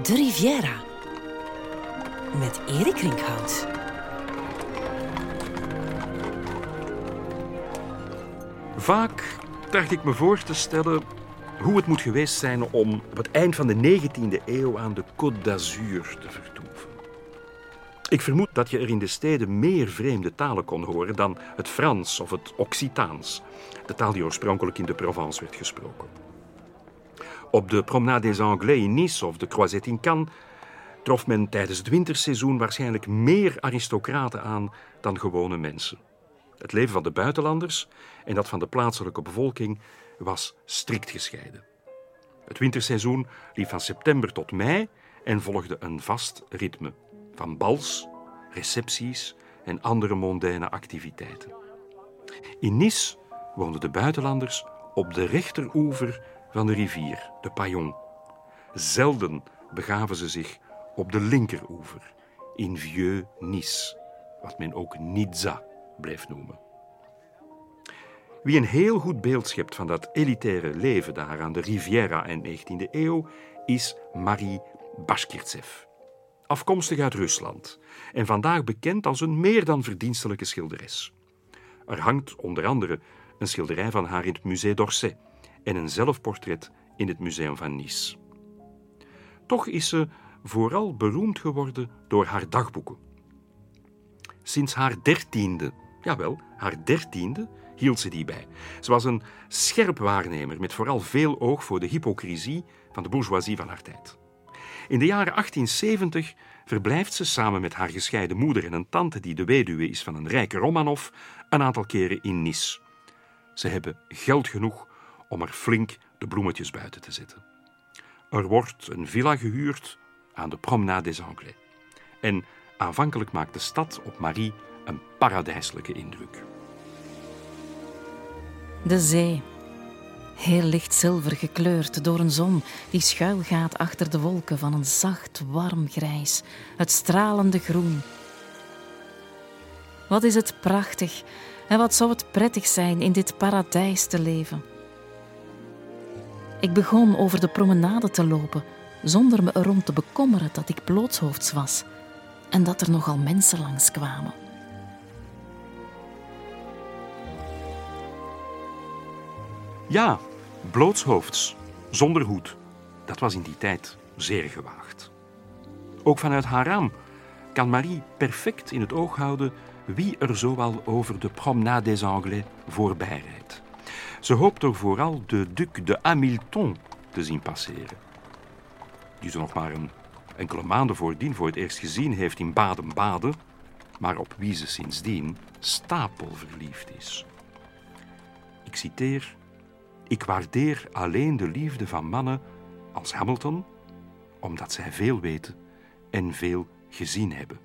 De Riviera. Met Erik Rinkhout. Vaak dacht ik me voor te stellen hoe het moet geweest zijn om op het eind van de 19e eeuw aan de Côte d'Azur te vertoeven. Ik vermoed dat je er in de steden meer vreemde talen kon horen dan het Frans of het Occitaans, de taal die oorspronkelijk in de Provence werd gesproken. Op de Promenade des Anglais in Nice of de Croisette in Cannes trof men tijdens het winterseizoen waarschijnlijk meer aristocraten aan dan gewone mensen. Het leven van de buitenlanders en dat van de plaatselijke bevolking was strikt gescheiden. Het winterseizoen liep van september tot mei en volgde een vast ritme van bals, recepties en andere mondaine activiteiten. In Nice woonden de buitenlanders op de rechteroever van de rivier, de Paillon. Zelden begaven ze zich op de linkeroever, in Vieux-Nice, wat men ook Nizza bleef noemen. Wie een heel goed beeld schept van dat elitaire leven daar aan de Riviera in 19e eeuw, is Marie Bashkirtsev. Afkomstig uit Rusland en vandaag bekend als een meer dan verdienstelijke schilderes. Er hangt onder andere een schilderij van haar in het Musée d'Orsay en een zelfportret in het Museum van Nice. Toch is ze vooral beroemd geworden door haar dagboeken. Sinds haar dertiende, jawel, haar dertiende, hield ze die bij. Ze was een scherp waarnemer met vooral veel oog voor de hypocrisie van de bourgeoisie van haar tijd. In de jaren 1870 verblijft ze samen met haar gescheiden moeder en een tante die de weduwe is van een rijke Romanov een aantal keren in Nice. Ze hebben geld genoeg om er flink de bloemetjes buiten te zetten. Er wordt een villa gehuurd aan de Promenade des Anglais. En aanvankelijk maakt de stad op Marie een paradijselijke indruk. De zee. Heel licht zilver gekleurd door een zon die schuilgaat achter de wolken van een zacht, warm grijs, het stralende groen. Wat is het prachtig en wat zou het prettig zijn in dit paradijs te leven. Ik begon over de promenade te lopen, zonder me erom te bekommeren dat ik blootshoofds was en dat er nogal mensen langskwamen. Ja, blootshoofds, zonder hoed. Dat was in die tijd zeer gewaagd. Ook vanuit haar raam kan Marie perfect in het oog houden wie er zoal over de Promenade des Anglais voorbij rijdt. Ze hoopt er vooral de Duc de Hamilton te zien passeren. Die ze nog maar een enkele maanden voordien voor het eerst gezien heeft in Baden-Baden, maar op wie ze sindsdien stapelverliefd is. Ik citeer: Ik waardeer alleen de liefde van mannen als Hamilton, omdat zij veel weten en veel gezien hebben.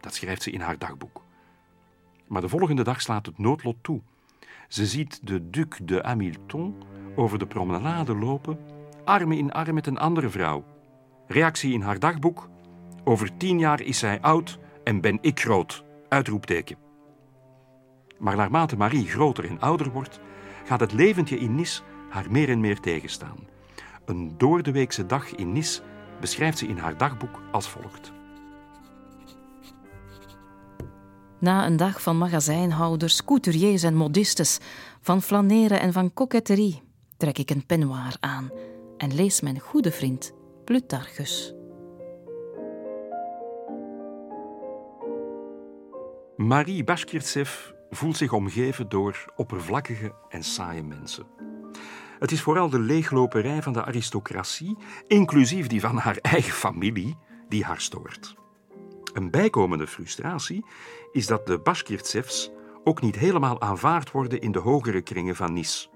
Dat schrijft ze in haar dagboek. Maar de volgende dag slaat het noodlot toe. Ze ziet de Duc de Hamilton over de promenade lopen, arm in arm met een andere vrouw. Reactie in haar dagboek: Over tien jaar is zij oud en ben ik groot. Uitroepteken. Maar naarmate Marie groter en ouder wordt, gaat het leventje in Nice haar meer en meer tegenstaan. Een doordeweekse dag in Nice beschrijft ze in haar dagboek als volgt. Na een dag van magazijnhouders, couturiers en modistes, van flaneren en van coquetterie, trek ik een peignoir aan en lees mijn goede vriend Plutarchus. Marie Bashkirtsev voelt zich omgeven door oppervlakkige en saaie mensen. Het is vooral de leegloperij van de aristocratie, inclusief die van haar eigen familie, die haar stoort. Een bijkomende frustratie is dat de Bashkirtsevs ook niet helemaal aanvaard worden in de hogere kringen van Nice.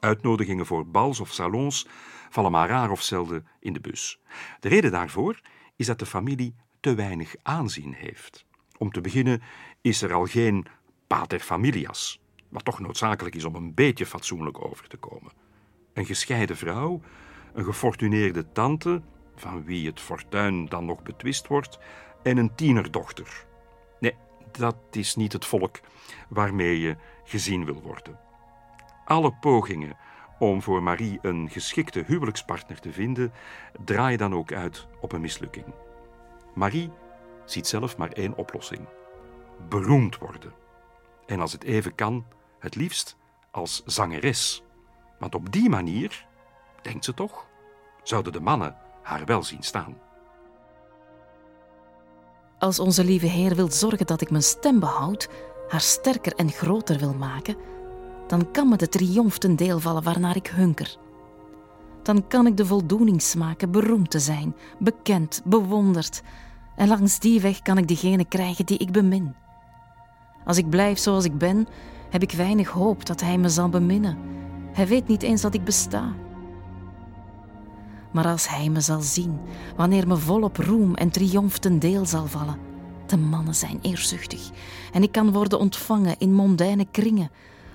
Uitnodigingen voor bals of salons vallen maar raar of zelden in de bus. De reden daarvoor is dat de familie te weinig aanzien heeft. Om te beginnen is er al geen pater familias, wat toch noodzakelijk is om een beetje fatsoenlijk over te komen. Een gescheiden vrouw, een gefortuneerde tante, van wie het fortuin dan nog betwist wordt, en een tienerdochter. Nee, dat is niet het volk waarmee je gezien wil worden. Alle pogingen om voor Marie een geschikte huwelijkspartner te vinden, draai dan ook uit op een mislukking. Marie ziet zelf maar één oplossing: beroemd worden. En als het even kan, het liefst als zangeres. Want op die manier, denkt ze toch, zouden de mannen haar wel zien staan. Als onze lieve Heer wil zorgen dat ik mijn stem behoud, haar sterker en groter wil maken, dan kan me de triomf ten deel vallen waarnaar ik hunker. Dan kan ik de voldoening smaken beroemd te zijn, bekend, bewonderd. En langs die weg kan ik diegene krijgen die ik bemin. Als ik blijf zoals ik ben, heb ik weinig hoop dat hij me zal beminnen. Hij weet niet eens dat ik besta. Maar als hij me zal zien, wanneer me volop roem en triomf ten deel zal vallen, de mannen zijn eerzuchtig en ik kan worden ontvangen in mondaine kringen,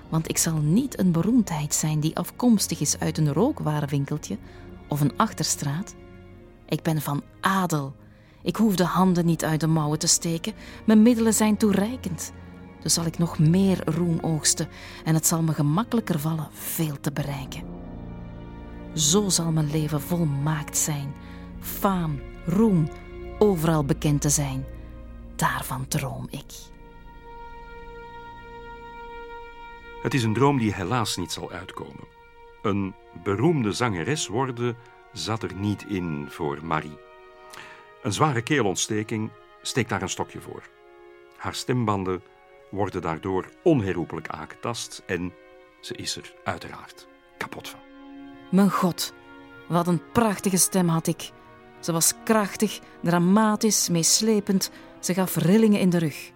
want ik zal niet een beroemdheid zijn die afkomstig is uit een rookwarenwinkeltje of een achterstraat. Ik ben van adel. Ik hoef de handen niet uit de mouwen te steken, mijn middelen zijn toereikend. Dus zal ik nog meer roem oogsten en het zal me gemakkelijker vallen veel te bereiken. Zo zal mijn leven volmaakt zijn. Faam, roem, overal bekend te zijn. Daarvan droom ik. Het is een droom die helaas niet zal uitkomen. Een beroemde zangeres worden zat er niet in voor Marie. Een zware keelontsteking steekt daar een stokje voor. Haar stembanden worden daardoor onherroepelijk aangetast en ze is er uiteraard kapot van. Mijn God, wat een prachtige stem had ik. Ze was krachtig, dramatisch, meeslepend. Ze gaf rillingen in de rug.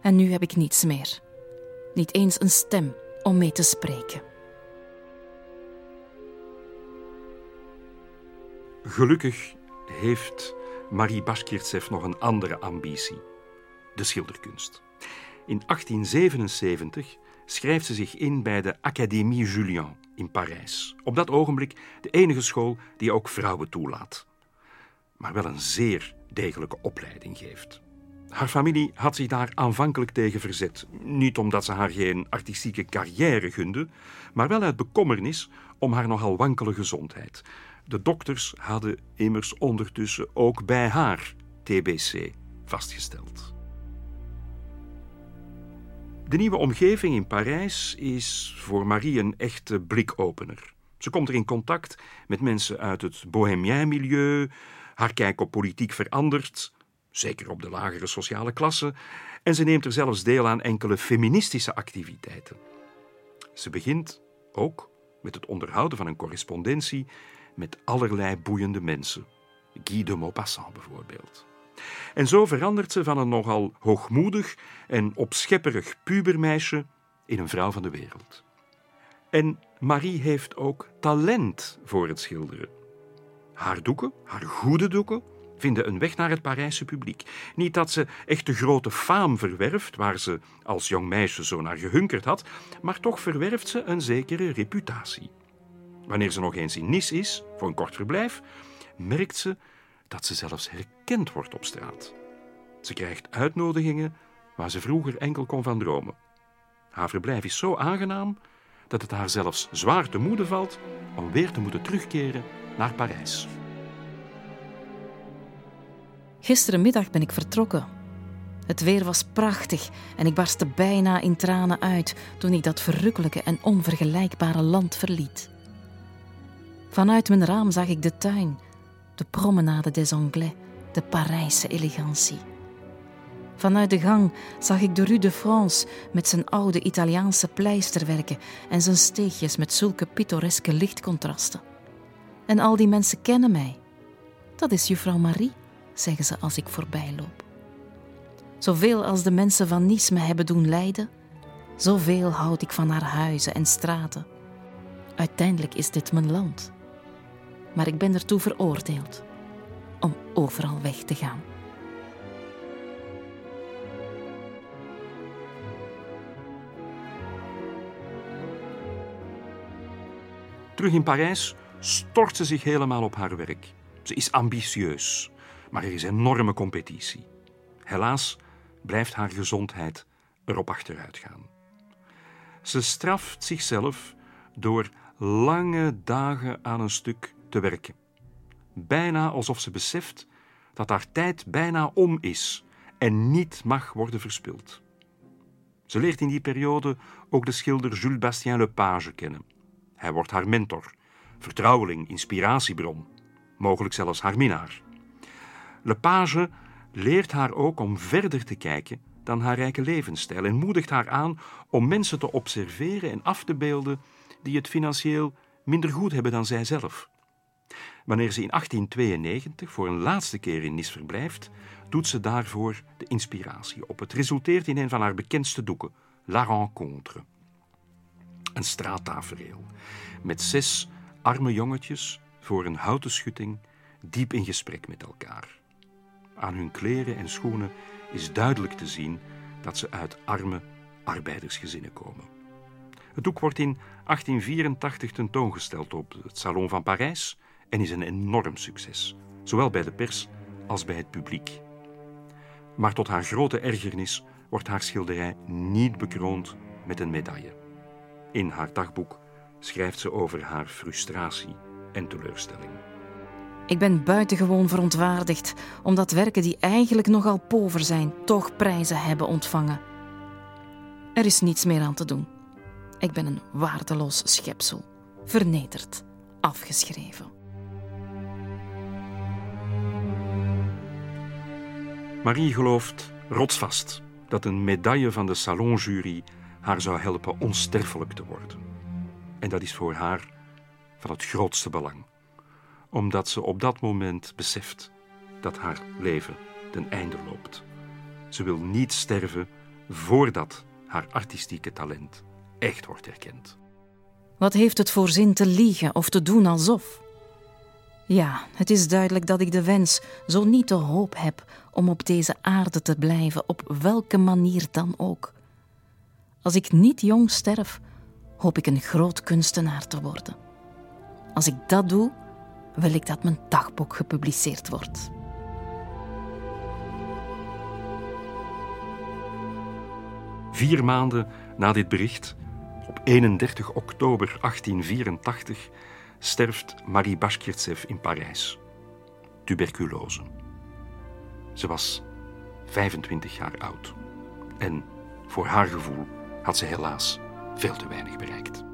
En nu heb ik niets meer. Niet eens een stem om mee te spreken. Gelukkig heeft Marie Bashkirtsev nog een andere ambitie: de schilderkunst. In 1877 schrijft ze zich in bij de Académie Julian in Parijs. Op dat ogenblik de enige school die ook vrouwen toelaat. Maar wel een zeer degelijke opleiding geeft. Haar familie had zich daar aanvankelijk tegen verzet. Niet omdat ze haar geen artistieke carrière gunde, maar wel uit bekommernis om haar nogal wankele gezondheid. De dokters hadden immers ondertussen ook bij haar TBC vastgesteld. De nieuwe omgeving in Parijs is voor Marie een echte blikopener. Ze komt er in contact met mensen uit het bohemien milieu, haar kijk op politiek verandert, zeker op de lagere sociale klasse, en ze neemt er zelfs deel aan enkele feministische activiteiten. Ze begint ook met het onderhouden van een correspondentie met allerlei boeiende mensen. Guy de Maupassant bijvoorbeeld. En zo verandert ze van een nogal hoogmoedig en opschepperig pubermeisje in een vrouw van de wereld. En Marie heeft ook talent voor het schilderen. Haar doeken, haar goede doeken, vinden een weg naar het Parijse publiek. Niet dat ze echt de grote faam verwerft, waar ze als jong meisje zo naar gehunkerd had, maar toch verwerft ze een zekere reputatie. Wanneer ze nog eens in Nice is, voor een kort verblijf, merkt ze dat ze zelfs herkend wordt op straat. Ze krijgt uitnodigingen waar ze vroeger enkel kon van dromen. Haar verblijf is zo aangenaam dat het haar zelfs zwaar te moede valt om weer te moeten terugkeren naar Parijs. Gisterenmiddag ben ik vertrokken. Het weer was prachtig en ik barstte bijna in tranen uit toen ik dat verrukkelijke en onvergelijkbare land verliet. Vanuit mijn raam zag ik de tuin, de promenade des Anglais, de Parijse elegantie. Vanuit de gang zag ik de Rue de France met zijn oude Italiaanse pleisterwerken en zijn steegjes met zulke pittoreske lichtcontrasten. En al die mensen kennen mij. Dat is juffrouw Marie, zeggen ze als ik voorbij loop. Zoveel als de mensen van Nice me hebben doen lijden, zoveel houd ik van haar huizen en straten. Uiteindelijk is dit mijn land maar ik ben ertoe veroordeeld om overal weg te gaan. Terug in Parijs stort ze zich helemaal op haar werk. Ze is ambitieus, maar er is enorme competitie. Helaas blijft haar gezondheid erop achteruit gaan. Ze straft zichzelf door lange dagen aan een stuk te werken. Bijna alsof ze beseft dat haar tijd bijna om is en niet mag worden verspild. Ze leert in die periode ook de schilder Jules Bastien Lepage kennen. Hij wordt haar mentor, vertrouweling, inspiratiebron, mogelijk zelfs haar minnaar. Lepage leert haar ook om verder te kijken dan haar rijke levensstijl en moedigt haar aan om mensen te observeren en af te beelden die het financieel minder goed hebben dan zijzelf. Wanneer ze in 1892 voor een laatste keer in Nice verblijft, doet ze daarvoor de inspiratie op. Het resulteert in een van haar bekendste doeken, La Rencontre. Een straattafereel met zes arme jongetjes voor een houten schutting diep in gesprek met elkaar. Aan hun kleren en schoenen is duidelijk te zien dat ze uit arme arbeidersgezinnen komen. Het doek wordt in 1884 tentoongesteld op het Salon van Parijs en is een enorm succes, zowel bij de pers als bij het publiek. Maar tot haar grote ergernis wordt haar schilderij niet bekroond met een medaille. In haar dagboek schrijft ze over haar frustratie en teleurstelling. Ik ben buitengewoon verontwaardigd omdat werken die eigenlijk nogal pover zijn, toch prijzen hebben ontvangen. Er is niets meer aan te doen. Ik ben een waardeloos schepsel, vernederd, afgeschreven. Marie gelooft rotsvast dat een medaille van de salonjury haar zou helpen onsterfelijk te worden. En dat is voor haar van het grootste belang, omdat ze op dat moment beseft dat haar leven ten einde loopt. Ze wil niet sterven voordat haar artistieke talent echt wordt erkend. Wat heeft het voor zin te liegen of te doen alsof? Ja, het is duidelijk dat ik de wens, zo niet de hoop heb om op deze aarde te blijven, op welke manier dan ook. Als ik niet jong sterf, hoop ik een groot kunstenaar te worden. Als ik dat doe, wil ik dat mijn dagboek gepubliceerd wordt. Vier maanden na dit bericht, op 31 oktober 1884, sterft Marie Bashkirtsev in Parijs. Tuberculose. Ze was 25 jaar oud. En voor haar gevoel had ze helaas veel te weinig bereikt.